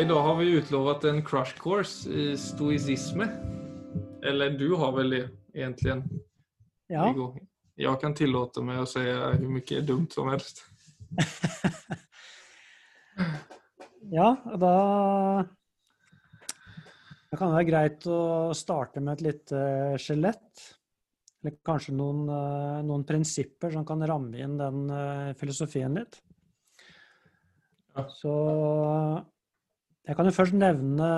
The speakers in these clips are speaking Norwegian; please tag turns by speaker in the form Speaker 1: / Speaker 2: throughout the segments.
Speaker 1: idag har vi utlovet en crush course i stoisisme. Eller du har vel det egentlig?
Speaker 2: Ja.
Speaker 1: Jeg Jag kan meg å si säga mye er dumt som helst.
Speaker 2: ja, da Det kan være greit å starte med et lite skjelett. Eller kanskje noen, eh, noen prinsipper som kan ramme inn den eh, filosofien litt.
Speaker 1: Ja.
Speaker 2: Så jeg kan jo først nevne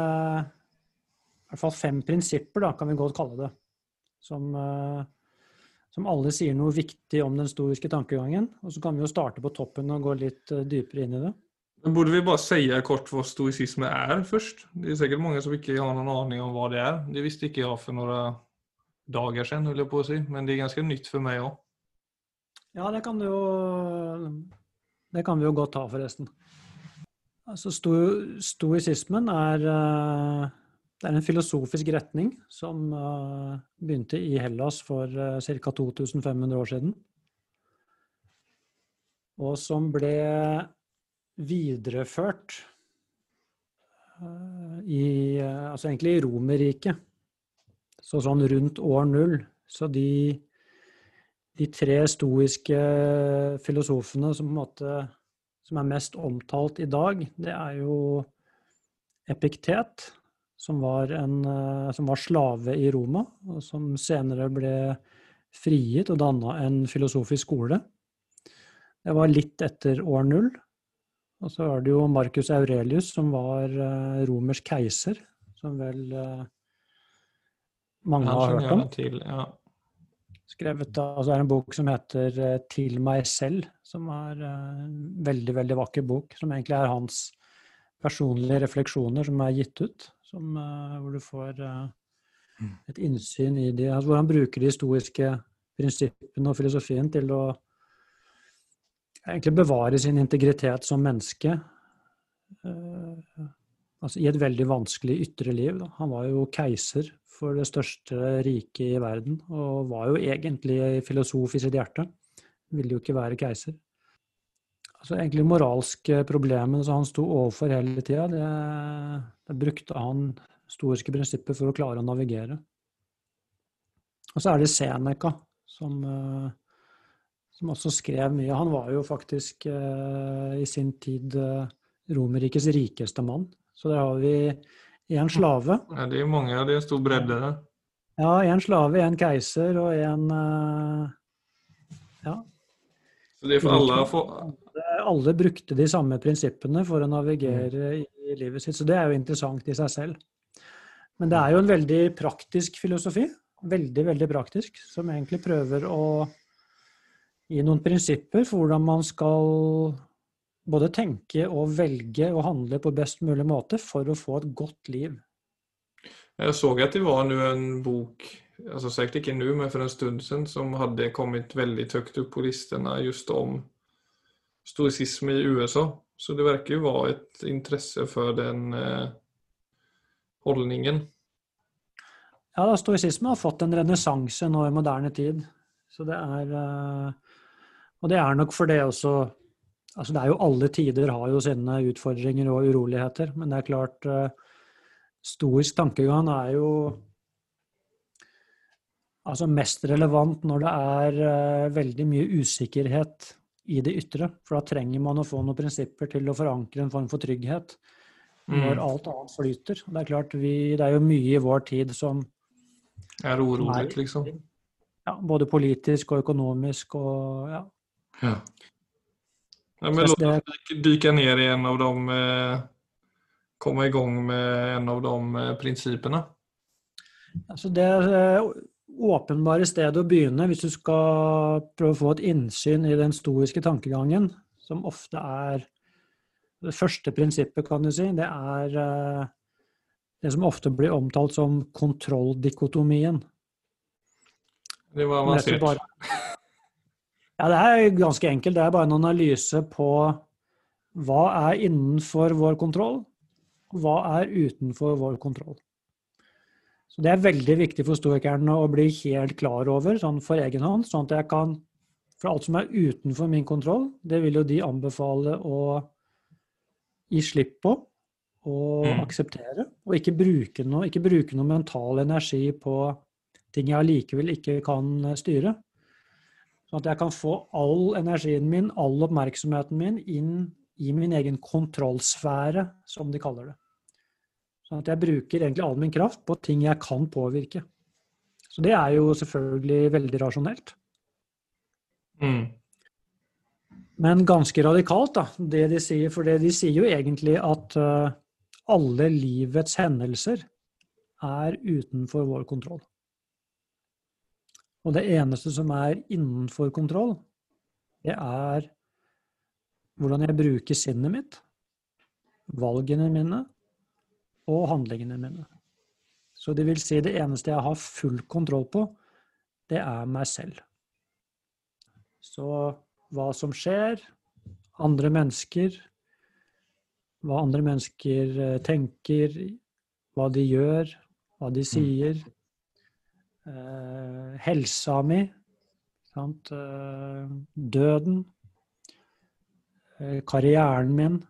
Speaker 2: i hvert fall fem prinsipper, da, kan vi godt kalle det. Som, eh, som alle sier noe viktig om den stoiske tankegangen. Og så kan vi jo starte på toppen og gå litt eh, dypere inn i det.
Speaker 1: Men Burde vi bare si kort hva stoisisme er først? Det er sikkert mange som ikke har noen aning om hva det er. Det visste ikke jeg for noen dager siden, vil jeg på å si. Men det er ganske nytt for meg òg.
Speaker 2: Ja, det kan du jo Det kan vi jo godt ta, forresten. Altså, sto, stoisismen er eh, er en filosofisk retning som eh, begynte i Hellas for uh, ca. 2500 år siden. Og som ble videreført eh, i eh, Altså egentlig i Romerriket. Så sånn rundt år null. Så de de tre stoiske filosofene som, på en måte, som er mest omtalt i dag, det er jo Epiktet, som var, en, eh, som var slave i Roma, og som senere ble frigitt og danna en filosofisk skole. Det var litt etter år null. Og så var det jo Marcus Aurelius, som var eh, romersk keiser, som vel eh, mange har hørt om.
Speaker 1: Ja.
Speaker 2: Skrevet altså det er en bok som heter eh, 'Til meg selv', som er eh, en veldig, veldig vakker bok. Som egentlig er hans personlige refleksjoner som er gitt ut. Som, eh, hvor du får eh, et innsyn i de, altså hvor han bruker de historiske prinsippene og filosofien til å egentlig bevare sin integritet som menneske. Eh, altså I et veldig vanskelig ytre liv. Da. Han var jo keiser for det største riket i verden, og var jo egentlig filosof i sitt hjerte. Ville jo ikke være keiser. Altså egentlig moralske problemene som han sto overfor hele tida, det, det brukte han historiske prinsipper for å klare å navigere. Og så er det Seneca, som, eh, som også skrev mye. Han var jo faktisk eh, i sin tid eh, Romerrikets rikeste mann. Så der har vi én slave.
Speaker 1: Ja, det mange många, det är en stor bredde.
Speaker 2: Ja, én slave, én keiser og én eh, Ja.
Speaker 1: Så det är alle alla, få-
Speaker 2: Alle brukte de samme prinsippene for å navigere i i livet sitt, så det er jo interessant i seg selv. Men det er jo en veldig praktisk filosofi. Veldig, veldig praktisk, som egentlig prøver å gi noen prinsipper for hvordan man skal både tenke og velge og handle på best mulig måte for å få et godt liv.
Speaker 1: Jeg så at det var nu en bok, altså sikkert ikke nå, men for en stund siden, som hadde kommet veldig høyt opp på listene just om stoicism i USA. Så det virker jo være et interesse for den eh, holdningen.
Speaker 2: Ja, da, stoisisme har fått en renessanse nå i moderne tid. Så det er eh, Og det er nok for det også Altså, det er jo alle tider har jo sine utfordringer og uroligheter, men det er klart eh, Stoisk tankegang er jo altså mest relevant når det er eh, veldig mye usikkerhet i det ytre. For da trenger man å få noen prinsipper til å forankre en form for trygghet når
Speaker 1: Mm.
Speaker 2: alt annet flyter. Det er klart, vi, det er jo mye i vår tid som
Speaker 1: Er urolig, liksom.
Speaker 2: ja, både politisk og økonomisk og ja.
Speaker 1: Ja. Ja, men låt oss dyka- ner i en av de, eh, komma igång med en av de eh, principerna.
Speaker 2: Altså det eh, åpenbare stedet å begynne hvis du skal prøve å få et innsyn i den stoiske tankegangen, som ofte er det første prinsippet, kan du si, det er eh, det som ofte blir omtalt som kontrolldikotomien.
Speaker 1: Det var
Speaker 2: Som rett og slett
Speaker 1: avancerat.
Speaker 2: bare- Ja, det er ganske enkelt. Det er bare en analyse på hva er innenfor vår kontroll, og hva er utenfor vår kontroll. Så Det er veldig viktig for stoikerne å bli helt klar over sånn for egen hånd, sånn at jeg kan For alt som er utenfor min kontroll, det vil jo de anbefale å gi slipp på. og
Speaker 1: Mm.
Speaker 2: akseptere. Og ikke bruke, noe, ikke bruke noe mental energi på ting jeg allikevel ikke kan styre. Sånn at jeg kan få all energien min, all oppmerksomheten min, inn i min egen kontrollsfære, som de kaller det. Sånn at jeg bruker egentlig all min kraft på ting jeg kan påvirke. Så det er jo selvfølgelig veldig rasjonelt.
Speaker 1: Mm.
Speaker 2: Men ganske radikalt, da, det de sier. For det de sier jo egentlig at eh, alle livets hendelser er utenfor vår kontroll. Og det eneste som er innenfor kontroll, det er hvordan jeg bruker sinnet mitt, valgene mine og handlingene mine. Så det vil si det eneste jeg har full kontroll på, det er meg selv. Så hva som skjer, andre mennesker, hva andre mennesker eh, tenker, hva de gjør, hva de sier, eh, helsa mi, sant? Eh, døden, eh, karrieren min.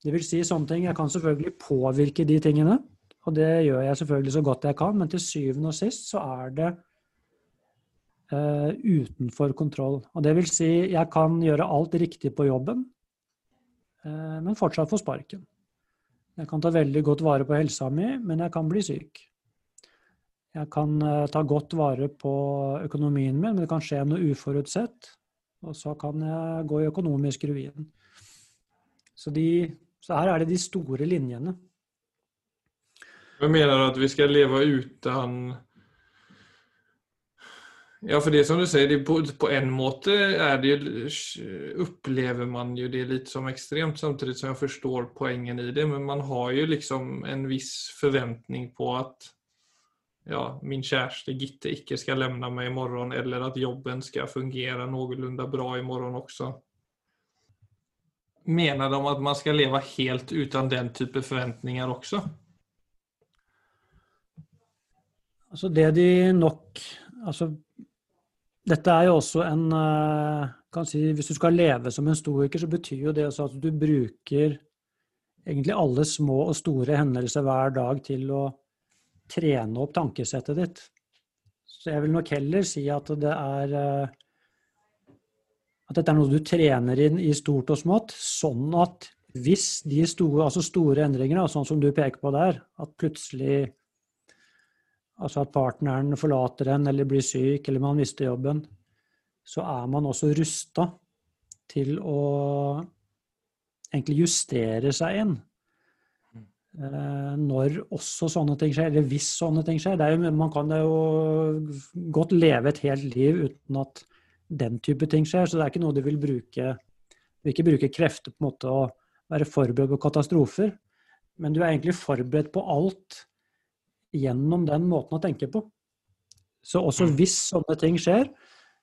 Speaker 2: Det vil si sånne ting. Jeg kan selvfølgelig påvirke de tingene, og det gjør jeg selvfølgelig så godt jeg kan, men til syvende og sist så er det eh, utenfor kontroll. Og det vil si, jeg kan gjøre alt riktig på jobben, eh, men fortsatt få sparken. Jeg kan ta veldig godt vare på helsa mi, men jeg kan bli syk. Jeg kan eh, ta godt vare på økonomien min, men det kan skje noe uforutsett, og så kan jeg gå i økonomisk ruin. Så, de, så her er det de store linjene.
Speaker 1: Men mener du at vi skal leve uten Ja, for det som du sier, på, på en måte det ju, upplever man jo det litt som ekstremt, samtidig som jeg forstår poengen i det. Men man har jo liksom en viss forventning på att ja, min kjæreste Gitte ikke skal lemne lämna i morgen, eller at jobben skal fungere noenlunde bra i morgen også. Mener de at man skal leve helt uten den type forventninger også?
Speaker 2: Altså det de nok Altså dette er jo også en eh, kan si, Hvis du skal leve som en stoiker, så betyr jo det også at du bruker egentlig alle små og store hendelser hver dag til å trene opp tankesettet ditt. Så jeg vil nok heller si at det er eh, at dette er noe du trener inn i stort og smått, sånn at hvis de store, altså store endringene, sånn som du peker på der, at plutselig Altså at partneren forlater en eller blir syk eller man mister jobben, så er man også rusta til å egentlig justere seg inn. Når også sånne ting skjer, eller hvis sånne ting skjer. Jo, man kan jo godt leve et helt liv uten at den type ting skjer, så det er ikke noe du vil bruke Du vil ikke bruke krefter på en måte å være forberedt på katastrofer, men du er egentlig forberedt på alt gjennom den måten å tenke på. Så også hvis sånne ting skjer,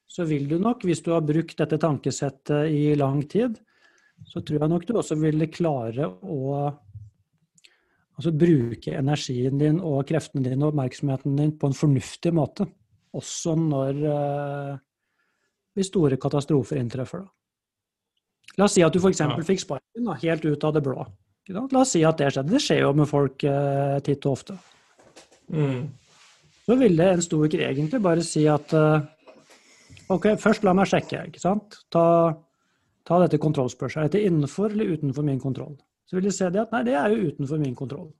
Speaker 2: så vil du nok, hvis du har brukt dette tankesettet i lang tid, så tror jeg nok du også ville klare å altså bruke energien din og kreftene dine og oppmerksomheten din på en fornuftig måte. Også når eh, hvis store katastrofer inntreffer. Da. La oss si at du f.eks. Ja. fikk sparken da, helt ut av det blå. La oss si at det skjedde. Det skjer jo med folk eh, titt og ofte.
Speaker 1: Mm.
Speaker 2: Så ville en stoiker egentlig bare si at uh, OK, først la meg sjekke. ikke sant? Ta, ta dette kontrollspørsmålet. Er dette innenfor eller utenfor min kontroll? Så vil de se det at nei, det er jo utenfor min kontroll.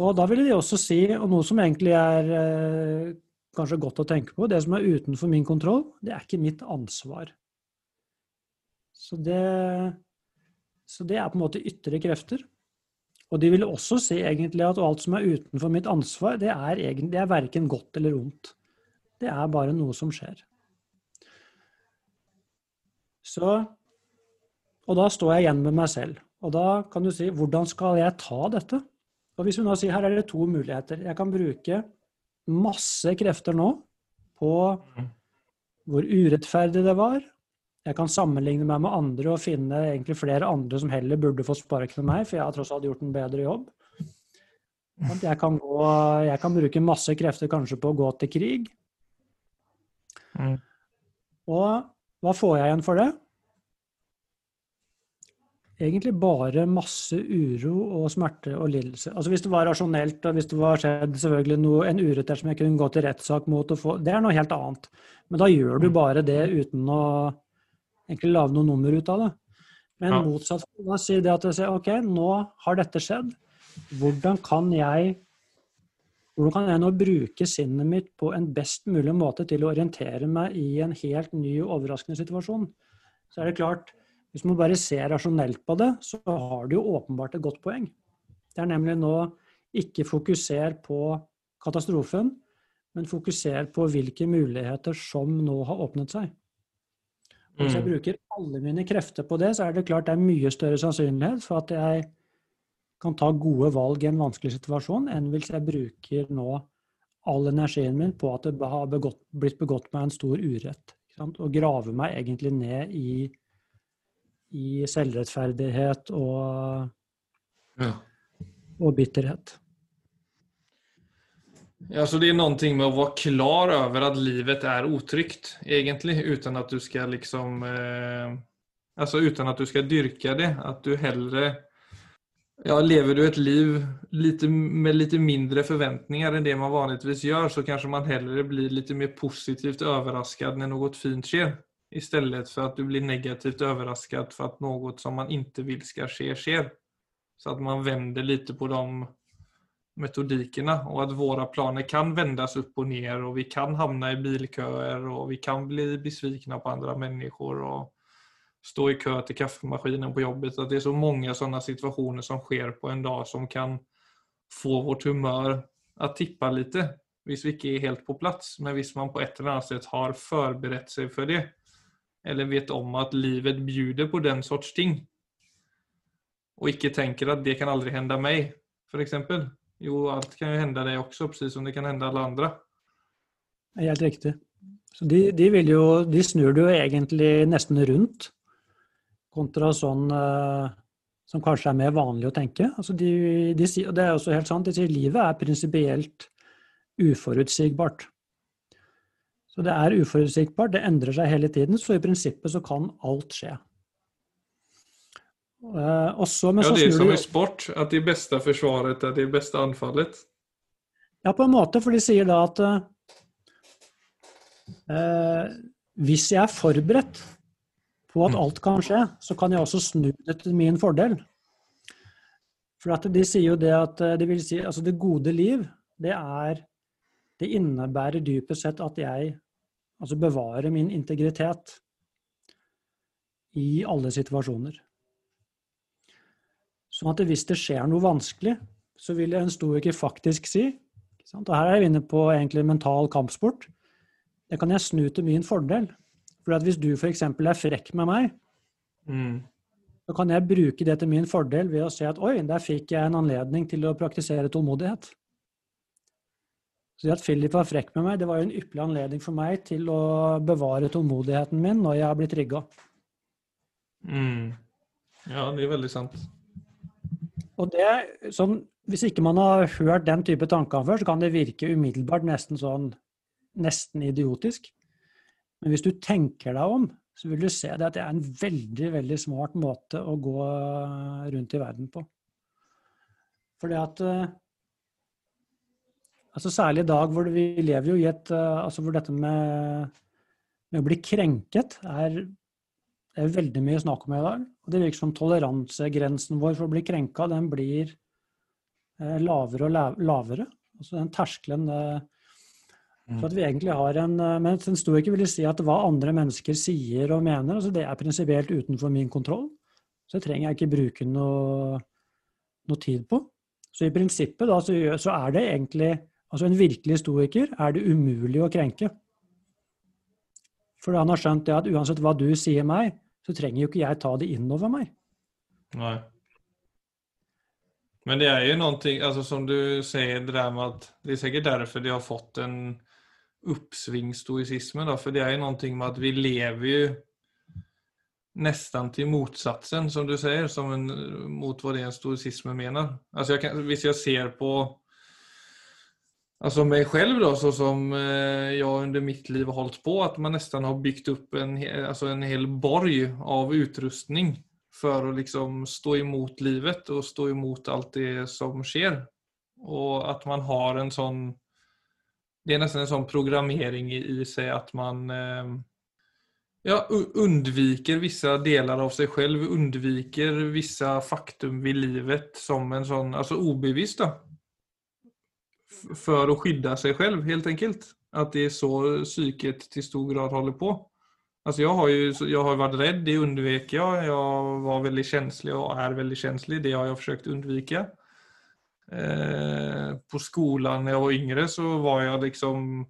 Speaker 2: Og da ville de også si, og noe som egentlig er eh, kanskje godt å tenke på, det som er utenfor min kontroll, det er ikke mitt ansvar. Så det, så det er på en måte ytre krefter. Og de vil også si egentlig at alt som er utenfor mitt ansvar, det er, egentlig, det er verken godt eller ondt. Det er bare noe som skjer. Så Og da står jeg igjen med meg selv. Og da kan du si hvordan skal jeg ta dette? Og hvis vi nå sier her er det to muligheter. Jeg kan bruke masse krefter nå på hvor urettferdig det var, jeg kan sammenligne meg med andre og finne egentlig flere andre som heller burde få sparken enn meg, for jeg har tross alt gjort en bedre jobb. Jeg kan, gå, jeg kan bruke masse krefter kanskje på å gå til krig.
Speaker 1: Mm.
Speaker 2: Og hva får jeg igjen for det? Egentlig bare masse uro og smerte og lidelse. Altså Hvis det var rasjonelt, og hvis det var skjedd selvfølgelig noe, en urett som jeg kunne gå til rettssak mot, få, det er noe helt annet. Men da gjør du mm. bare det uten å egentlig lage noe nummer ut av det. Men ja. motsatt, da sier det at jeg sier, OK, nå har dette skjedd. Hvordan kan jeg hvordan kan jeg nå bruke sinnet mitt på en best mulig måte til å orientere meg i en helt ny og overraskende situasjon? Så er det klart, hvis man bare ser rasjonelt på det, så har du jo åpenbart et godt poeng. Det er nemlig nå ikke fokuser på katastrofen, men fokuser på hvilke muligheter som nå har åpnet seg. Hvis jeg mm. bruker alle mine krefter på det, så er det klart det er mye større sannsynlighet for at jeg kan ta gode valg i en vanskelig situasjon, enn hvis jeg bruker nå all energien min på at det har begått, blitt begått meg en stor urett. Og grave meg egentlig ned i i selvrettferdighet og, ja. og bitterhet.
Speaker 1: Ja, så det er noe med å være klar over at livet er utrygt, egentlig, uten at du skal liksom eh, Altså uten at du skal dyrke det. At du heller ja, Lever du et liv lite, med litt mindre forventninger enn det man vanligvis gjør, så kanskje man heller blir litt mer positivt overrasket når noe fint skjer. Istället för att du blir negativt överraskad för att något som man inte vill ska ske, sker. Så att man vänder lite på de metodikerna och att våra planer kan vändas upp och ner och vi kan hamna i bilköer och vi kan bli besvikna på andra människor och stå i kö till kaffemaskinen på jobbet. Att det är så många sådana situationer som sker på en dag som kan få vårt humör att tippa lite. Visst, vi inte er helt på plass, men visst man på et eller annet sett har förberett seg for det, eller vet om at livet bjuder på den sorts ting, og ikke tenker at det kan aldri hende meg, f.eks. Jo, alt kan jo hende deg også, precis som det kan hende alle andre.
Speaker 2: Helt riktig. Så de, de, jo, de snur det jo egentlig nesten rundt, kontra sånn uh, som kanskje er mer vanlig å tenke. Altså de, og det er også helt sant, de sier livet er prinsipielt uforutsigbart. Så det er uforutsigbart, det endrer seg hele tiden, så i prinsippet så kan alt skje.
Speaker 1: Uh, også, ja, det er som i sport, at det beste forsvaret er det beste anfallet.
Speaker 2: Ja, på en måte, for de sier da at uh, hvis jeg er forberedt på at mm. alt kan skje, så kan jeg også snu det til min fordel. For at de sier jo det at det vil si, altså det gode liv, det er det innebærer dypest sett at jeg altså bevare min integritet i alle situasjoner. Sånn at hvis det skjer noe vanskelig, så vil en stoiker faktisk si Og her er jeg inne på egentlig mental kampsport. Det kan jeg snu til min fordel. For hvis du f.eks. er frekk med meg, mm. så kan jeg bruke det til min fordel ved å si at oi, der fikk jeg en anledning til å praktisere tålmodighet. Så det at Philip var frekk med meg, det var jo en ypperlig anledning for meg til å bevare tålmodigheten min når jeg har blitt rigga.
Speaker 1: Mm. Ja, det er veldig sant.
Speaker 2: Og det, sånn, Hvis ikke man har hørt den type tanker før, så kan det virke umiddelbart nesten sånn nesten idiotisk. Men hvis du tenker deg om, så vil du se det at det er en veldig, veldig smart måte å gå rundt i verden på. Fordi at eh, Altså Særlig i dag hvor vi lever jo i et uh, altså hvor dette med, med, å bli krenket er, er veldig mye snakk om i dag. Og det virker som toleransegrensen vår for å bli krenka, den blir eh, lavere og lavere. Altså den terskelen eh, for at vi egentlig har en Men en stoiker vil si at hva andre mennesker sier og mener, altså det er prinsipielt utenfor min kontroll. Så det trenger jeg ikke bruke noe, noe tid på. Så i prinsippet da, så, så er det egentlig Altså en virkelig stoiker er det umulig å krenke. For han har skjønt det at uansett hva du sier meg, så trenger jo ikke jeg ta det innover meg.
Speaker 1: Nei. Men det er jo noe altså som du sier, det der med at det er sikkert derfor de har fått en oppsvingsstoisisme. For det er jo noe med at vi lever jo nesten til motsatsen, som du sier, som en, mot hva det en stoisisme mener. Altså jeg kan, hvis jeg ser på Alltså mig själv då, så som eh, jag under mitt liv har hållit på, att man nästan har byggt upp en, alltså en hel borg av utrustning för att liksom stå emot livet och stå emot allt det som sker. Och att man har en sån, det är nästan en sån programmering i, sig att man eh, ja, undviker vissa delar av sig själv, undviker vissa faktum vid livet som en sån, alltså obevisst då. För att skydda sig själv helt enkelt. Att det är så psyket till stor grad håller på. Alltså jag har ju jag har varit rädd, det undvek jag. Jag var väldigt känslig och är väldigt känslig. Det har jag försökt undvika. Eh, på skolan när jag var yngre så var jag liksom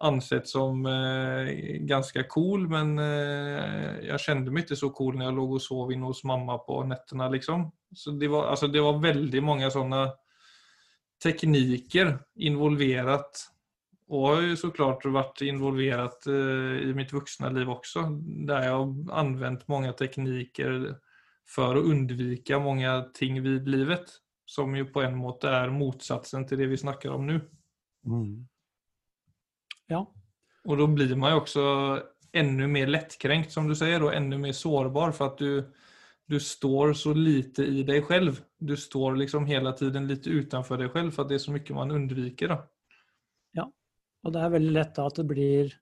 Speaker 1: ansett som eh, ganska cool men eh, jag kände mig inte så cool när jag låg och sov inne hos mamma på nätterna liksom. Så det var, alltså det var väldigt många sådana tekniker involverat och har ju såklart varit involverat eh, i mitt vuxna liv också. Där jag har använt många tekniker för att undvika många ting vid livet. Som ju på en måte är motsatsen till det vi snackar om nu. Mm.
Speaker 2: Ja.
Speaker 1: Och då blir man ju också ännu mer lättkränkt som du säger och ännu mer sårbar för att du, du står så lite i dig själv. Du står liksom hela tiden lite utanför dig själv för att det är så mycket man undviker. Då.
Speaker 2: Og det er veldig lett da at det blir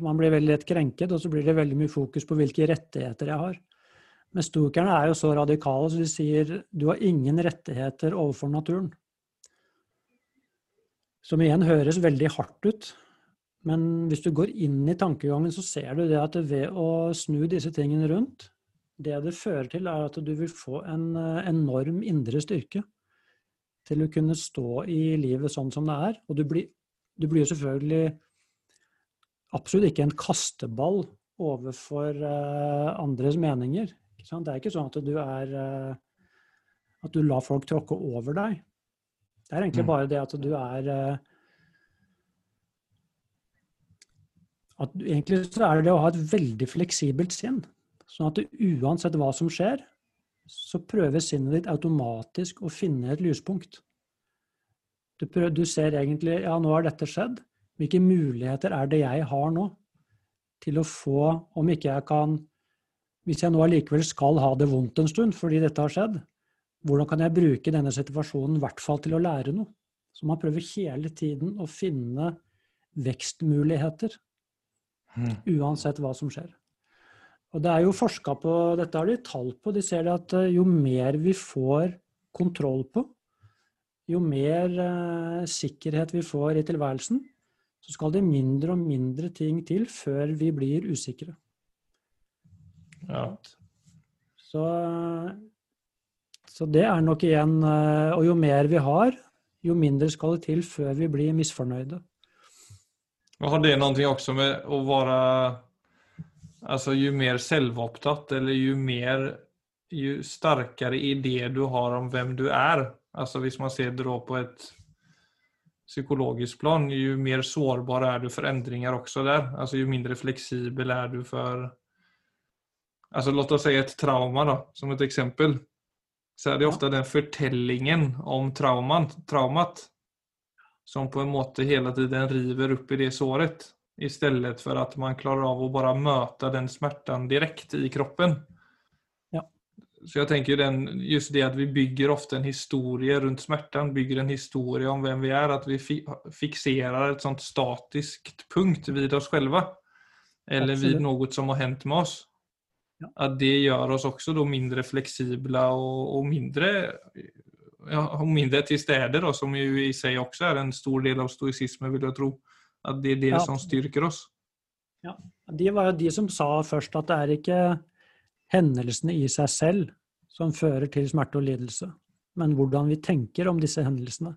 Speaker 2: Man blir veldig lett krenket, og så blir det veldig mye fokus på hvilke rettigheter jeg har. Men stokerne er jo så radikale, så de sier du har ingen rettigheter overfor naturen. Som igjen høres veldig hardt ut. Men hvis du går inn i tankegangen, så ser du det at ved å snu disse tingene rundt, det det fører til, er at du vil få en enorm indre styrke til å kunne stå i livet sånn som det er. Og du blir du blir selvfølgelig absolutt ikke en kasteball overfor uh, andres meninger. Det er ikke sånn at du er uh, At du lar folk tråkke over deg. Det er egentlig mm. bare det at du er at Egentlig så er det det å ha et veldig fleksibelt sinn. Sånn at uansett hva som skjer, så prøver sinnet ditt automatisk å finne et lyspunkt. Du, prøver, du, ser egentlig ja, nå har dette skjedd. Hvilke muligheter er det jeg har nå til å få, om ikke jeg kan Hvis jeg nå allikevel skal ha det vondt en stund fordi dette har skjedd, hvordan kan jeg bruke denne situasjonen i hvert fall til å lære noe? Så man prøver hele tiden å finne vekstmuligheter. Mm. Uansett hva som skjer. Og det er jo forska på, dette har de tall på, de ser det at eh, jo mer vi får kontroll på, jo mer eh, sikkerhet vi får i tilværelsen, så skal det mindre og mindre ting til før vi blir usikre.
Speaker 1: Ja.
Speaker 2: Så, så, det er nok igjen eh, Og jo mer vi har, jo mindre skal det til før vi blir misfornøyde.
Speaker 1: Og har det noe også med å være Altså jo mer selvopptatt, eller jo mer Jo sterkere idé du har om hvem du er, Alltså hvis man ser det på et psykologisk plan, jo mer sårbar er du for endringer også der. Alltså Jo mindre flexibel er du for altså låt oss si et trauma da, som et eksempel. Så er det ofte den fortellingen om trauman, traumat som på en måte hele tiden river opp i det såret istället for at man klarer av å bare møte den smärtan direkte i kroppen. Så jag tänker den, just det att vi bygger ofta en historie runt smärtan, bygger en historie om vem vi är, att vi fixerar ett sånt statiskt punkt vid oss själva. Eller Absolut. vid något som har hänt med oss. Ja. Att det gör oss också då mindre flexibla och, och mindre ja, och mindre till städer då, som ju i sig också är en stor del av stoicismen vill jag tro. Att det er det ja. som styrker oss.
Speaker 2: Ja, De var jo de som sa først at det er ikke hendelsene i seg selv som fører til smerte og lidelse, men hvordan vi tenker om disse hendelsene.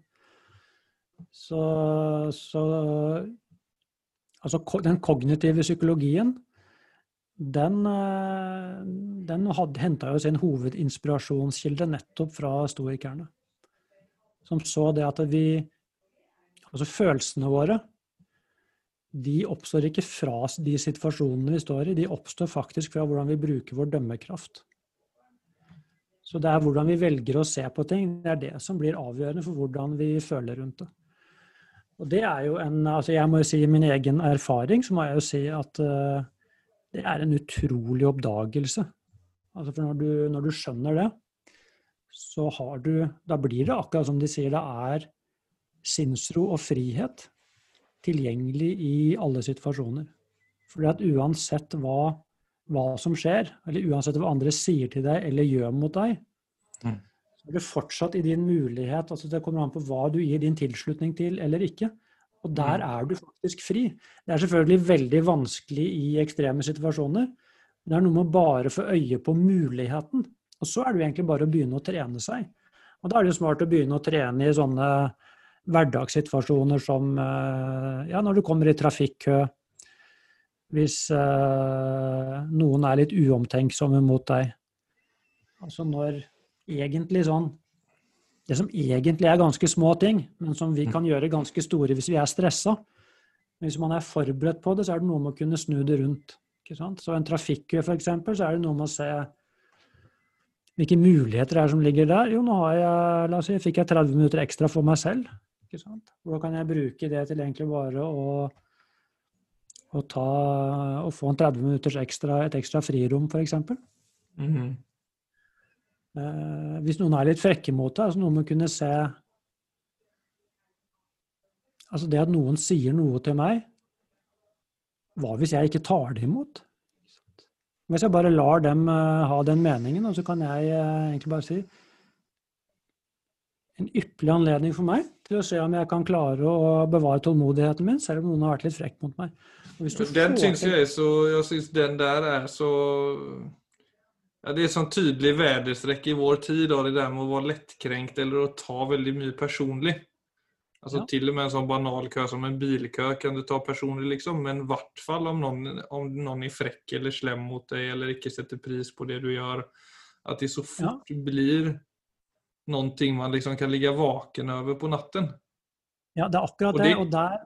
Speaker 2: Så, så Altså, den kognitive psykologien, den, eh, den henta jo sin hovedinspirasjonskilde nettopp fra stoikerne. Som så det at vi Altså følelsene våre de oppstår ikke fra de situasjonene vi står i, de oppstår faktisk fra hvordan vi bruker vår dømmekraft. Så det er hvordan vi velger å se på ting, det er det som blir avgjørende for hvordan vi føler rundt det. Og det er jo en altså Jeg må jo si min egen erfaring, så må jeg jo si at uh, det er en utrolig oppdagelse. Altså for når du, når du skjønner det, så har du Da blir det akkurat som de sier, det er sinnsro og frihet tilgjengelig i alle situasjoner. Fordi at uansett hva, hva som skjer, eller uansett hva andre sier til deg eller gjør mot deg,
Speaker 1: Mm.
Speaker 2: så er det fortsatt i din mulighet altså Det kommer an på hva du gir din tilslutning til eller ikke. Og der
Speaker 1: Mm.
Speaker 2: er du faktisk fri. Det er selvfølgelig veldig vanskelig i ekstreme situasjoner. Men det er noe med å bare få øye på muligheten. Og så er det jo egentlig bare å begynne å trene seg. Og da er det jo smart å begynne å trene i sånne hverdagssituasjoner som eh, ja, når du kommer i trafikkø, hvis eh, noen er litt uomtenksomme mot deg. Altså når egentlig sånn Det som egentlig er ganske små ting, men som vi kan gjøre ganske store hvis vi er stressa. Hvis man er forberedt på det, så er det noe med å kunne snu det rundt. Ikke sant? Så en trafikkø, f.eks., så er det noe med å se hvilke muligheter det er som ligger der. Jo, nå har jeg, la oss si, fikk jeg 30 minutter ekstra for meg selv. Ikke sant? Hvordan kan jeg bruke det til egentlig bare å, å, ta, å få en 30 minutters ekstra, et ekstra frirom, f.eks.?
Speaker 1: Mhm.
Speaker 2: Eh, hvis noen er litt frekke mot deg, altså noe med å kunne se Altså det at noen sier noe til meg, hva hvis jeg ikke tar det imot? Hvis jeg bare lar dem eh, ha den meningen, og så kan jeg eh, egentlig bare si en ypperlig anledning for meg til å se om jeg kan klare å bevare tålmodigheten min, selv om noen har vært litt frekk mot meg.
Speaker 1: Den syns jeg er så Jeg syns den der er så ja, Det er sånn tydelig vederstrekk i vår tid, da, det der med å være lettkrenkt eller å ta veldig mye personlig. Altså
Speaker 2: Ja.
Speaker 1: Til og med en sånn banal kø som en bilkø kan du ta personlig, liksom. Men i hvert fall om noen, om noen er frekk eller slem mot deg eller ikke setter pris på det du gjør. At det så fort blir noe man liksom kan ligge vaken over på natten.
Speaker 2: Ja, det er akkurat
Speaker 1: Og
Speaker 2: det.
Speaker 1: det-
Speaker 2: Og der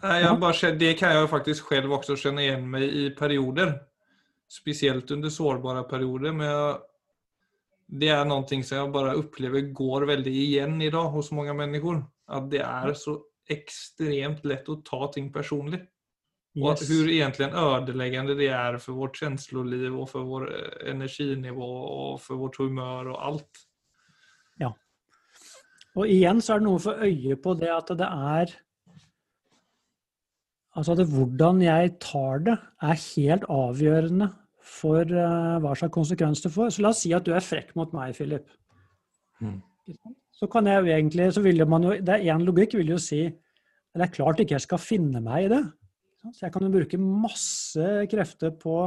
Speaker 1: Nei, jeg bare, det kan jeg faktisk selv også kjenne igjen meg i perioder. Speciellt under sårbare perioder. Men jeg, det er noe som jeg bare opplever går veldig igjen i dag hos mange mennesker. At det er så extremt lett å ta ting personligt. Och
Speaker 2: yes.
Speaker 1: hur egentligen ödeläggande det är för vårt känsloliv och för vår eh, energinivå och för vårt humör och allt.
Speaker 2: Og igjen så er det noe få øye på det at det er Altså at hvordan jeg tar det, er helt avgjørende for eh, hva slags konsekvens det får. Så la oss si at du er frekk mot meg, Philip.
Speaker 1: Mm.
Speaker 2: Så kan jeg jo egentlig så vil man jo, Det er én logikk vil jo si det er klart ikke jeg skal finne meg i det. Så jeg kan jo bruke masse krefter på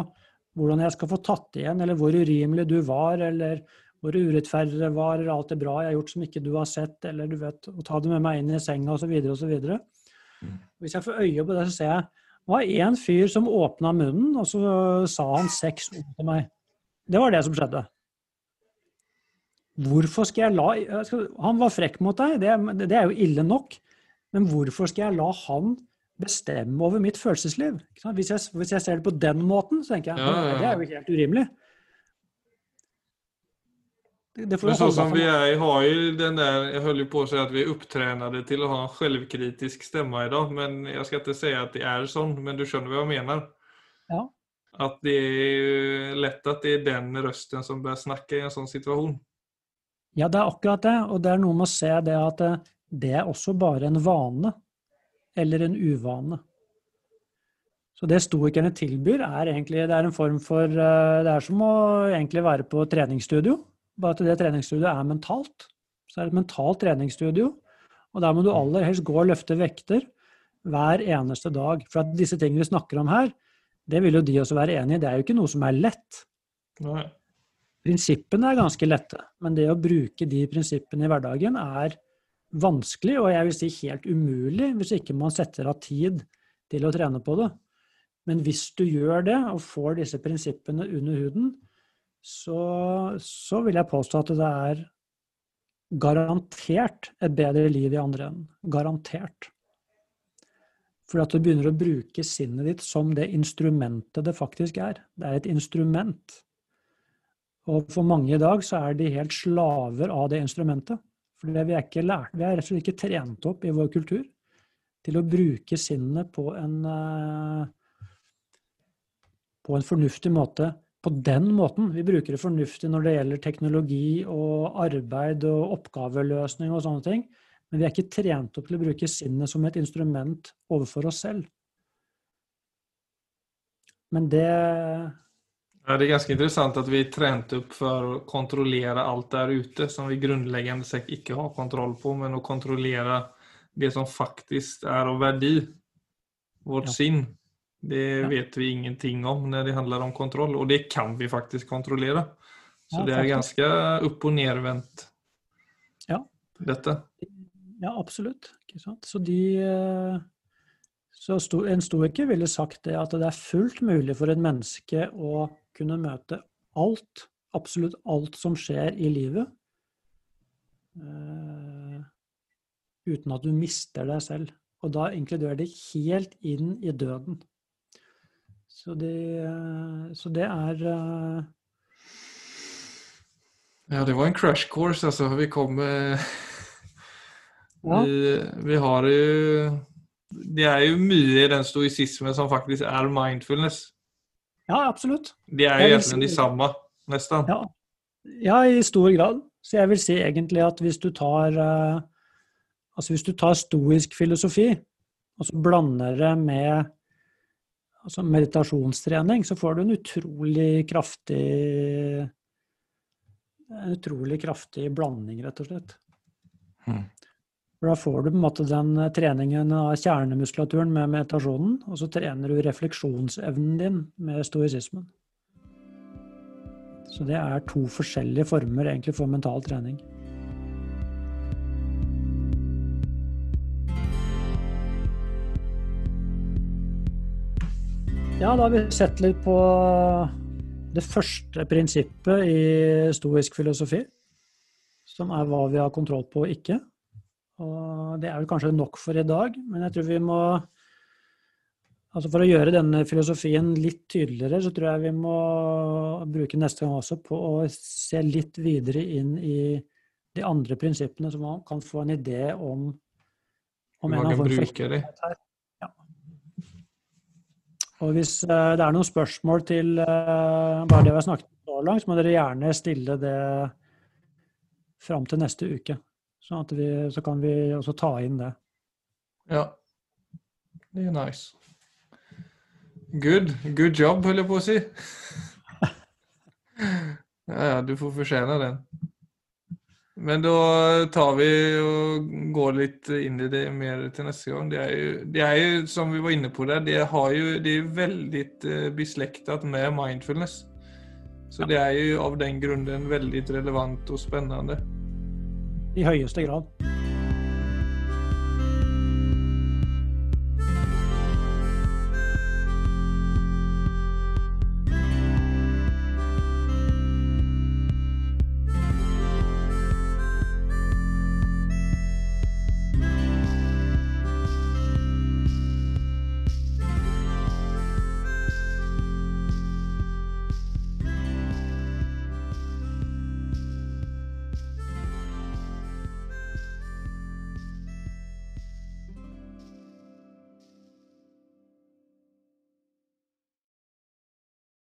Speaker 2: hvordan jeg skal få tatt igjen, eller hvor urimelig du var, eller hvor urettferdig det var, eller alt det bra jeg har gjort som ikke du har sett, eller du vet, å ta det med meg inn i senga osv. osv.
Speaker 1: Mm.
Speaker 2: Hvis jeg får øye på det, så ser jeg det var én fyr som åpna munnen, og så sa han seks ord til meg. Det var det som skjedde. Hvorfor skal jeg la Han var frekk mot deg, det, det er jo ille nok. Men hvorfor skal jeg la han bestemme over mitt følelsesliv? Hvis jeg, hvis jeg ser det på den måten, så tenker jeg
Speaker 1: Ja, ja, ja.
Speaker 2: det er jo helt urimelig. Det, det
Speaker 1: Men
Speaker 2: sånn
Speaker 1: som vi er, har jo den der Jeg holder på å si at vi er upptränade til å ha en selvkritisk stemme i dag, men jeg skal ikke si at det er sånn, men du skjønner hva jeg mener?
Speaker 2: Ja.
Speaker 1: At det er lett at det er den røsten som bør snakke i en sånn situasjon.
Speaker 2: Ja, det er akkurat det. Og det er noe med å se det at eh, det er også bare en vane. Eller en uvane. Så det stoikerne tilbyr, er egentlig det er en form for eh, Det er som å egentlig være på treningsstudio, bare at det treningsstudioet er mentalt. Så det er et mentalt treningsstudio, og der må du aller helst gå og løfte vekter hver eneste dag. For at disse tingene vi snakker om her, det vil jo de også være enig i, det er jo ikke noe som er lett.
Speaker 1: Nei.
Speaker 2: Prinsippene er ganske lette, men det å bruke de prinsippene i hverdagen er vanskelig, og jeg vil si helt umulig, hvis ikke man setter av tid til å trene på det. Men hvis du gjør det, og får disse prinsippene under huden, så, så vil jeg påstå at det er garantert et bedre liv i andre enden. Garantert. For at du begynner å bruke sinnet ditt som det instrumentet det faktisk er. Det er et instrument. Og for mange i dag så er de helt slaver av det instrumentet. For vi er ikke lært, vi er rett og slett ikke trent opp i vår kultur til å bruke sinnet på en, eh, på en fornuftig måte på den måten. Vi bruker det fornuftig når det gjelder teknologi og arbeid og oppgaveløsning og sånne ting. Men vi er ikke trent opp til å bruke sinnet som et instrument overfor oss selv. Men det
Speaker 1: ja, Det er ganske interessant at vi er trent opp for å kontrollere alt der ute som vi grunnleggende sett ikke har kontroll på, men å kontrollere det som faktisk er av verdi. Vårt ja. sinn. Det ja. vet vi ingenting om når det handler om kontroll, og det kan vi faktisk kontrollere. Så ja, det er ganske opp- og nedvendt,
Speaker 2: ja.
Speaker 1: dette.
Speaker 2: Ja, absolutt. Så, de, eh, så en stoiker ville sagt det at det er fullt mulig for et menneske å kunne møte alt, absolutt alt som skjer i livet, uh, uten at du mister deg selv. Og da inkluderer det helt inn i døden. Så det, så det er uh...
Speaker 1: Ja, det var en crash course, altså. Vi kom ja. vi, vi, har jo Det er jo mye i den stoisismen som faktisk er mindfulness.
Speaker 2: Ja, absolutt.
Speaker 1: De er jo egentlig de samme, nesten.
Speaker 2: Ja. ja. i stor grad. Så jeg vil si egentlig at hvis du tar uh, Altså hvis du tar stoisk filosofi, og så blander det med altså meditasjonstrening, så får du en utrolig kraftig En utrolig kraftig blanding, rett og slett. Mm. For da får du på en måte den treningen av kjernemuskulaturen med meditasjonen, og så trener du refleksjonsevnen din med stoisismen. Så det er to forskjellige former egentlig for mental trening. Ja, da har vi sett litt på det første prinsippet i stoisk filosofi, som er hva vi har kontroll på og ikke. Og det er vel kanskje nok for i dag, men jeg tror vi må Altså For å gjøre denne filosofien litt tydeligere, så tror jeg vi må bruke neste gang også på å se litt videre inn i de andre prinsippene, så man kan få en idé om,
Speaker 1: om en av bruke de.
Speaker 2: Og hvis uh, det er noen spørsmål til uh, bare det vi har snakket om så langt, så må dere gjerne stille det fram til neste uke. Sånn at vi, så kan vi også ta inn det.
Speaker 1: Ja. Det er nice. Good. Good job, holder jeg på å si. ja, ja, du får fortjene den. Men da tar vi og går litt inn i det mer til neste gang. Det er jo, det er jo som vi var inne på der, det, jo, det er veldig uh, beslektet med mindfulness. Så det er jo av den grunnen veldig relevant og spennende.
Speaker 2: I høyeste grad.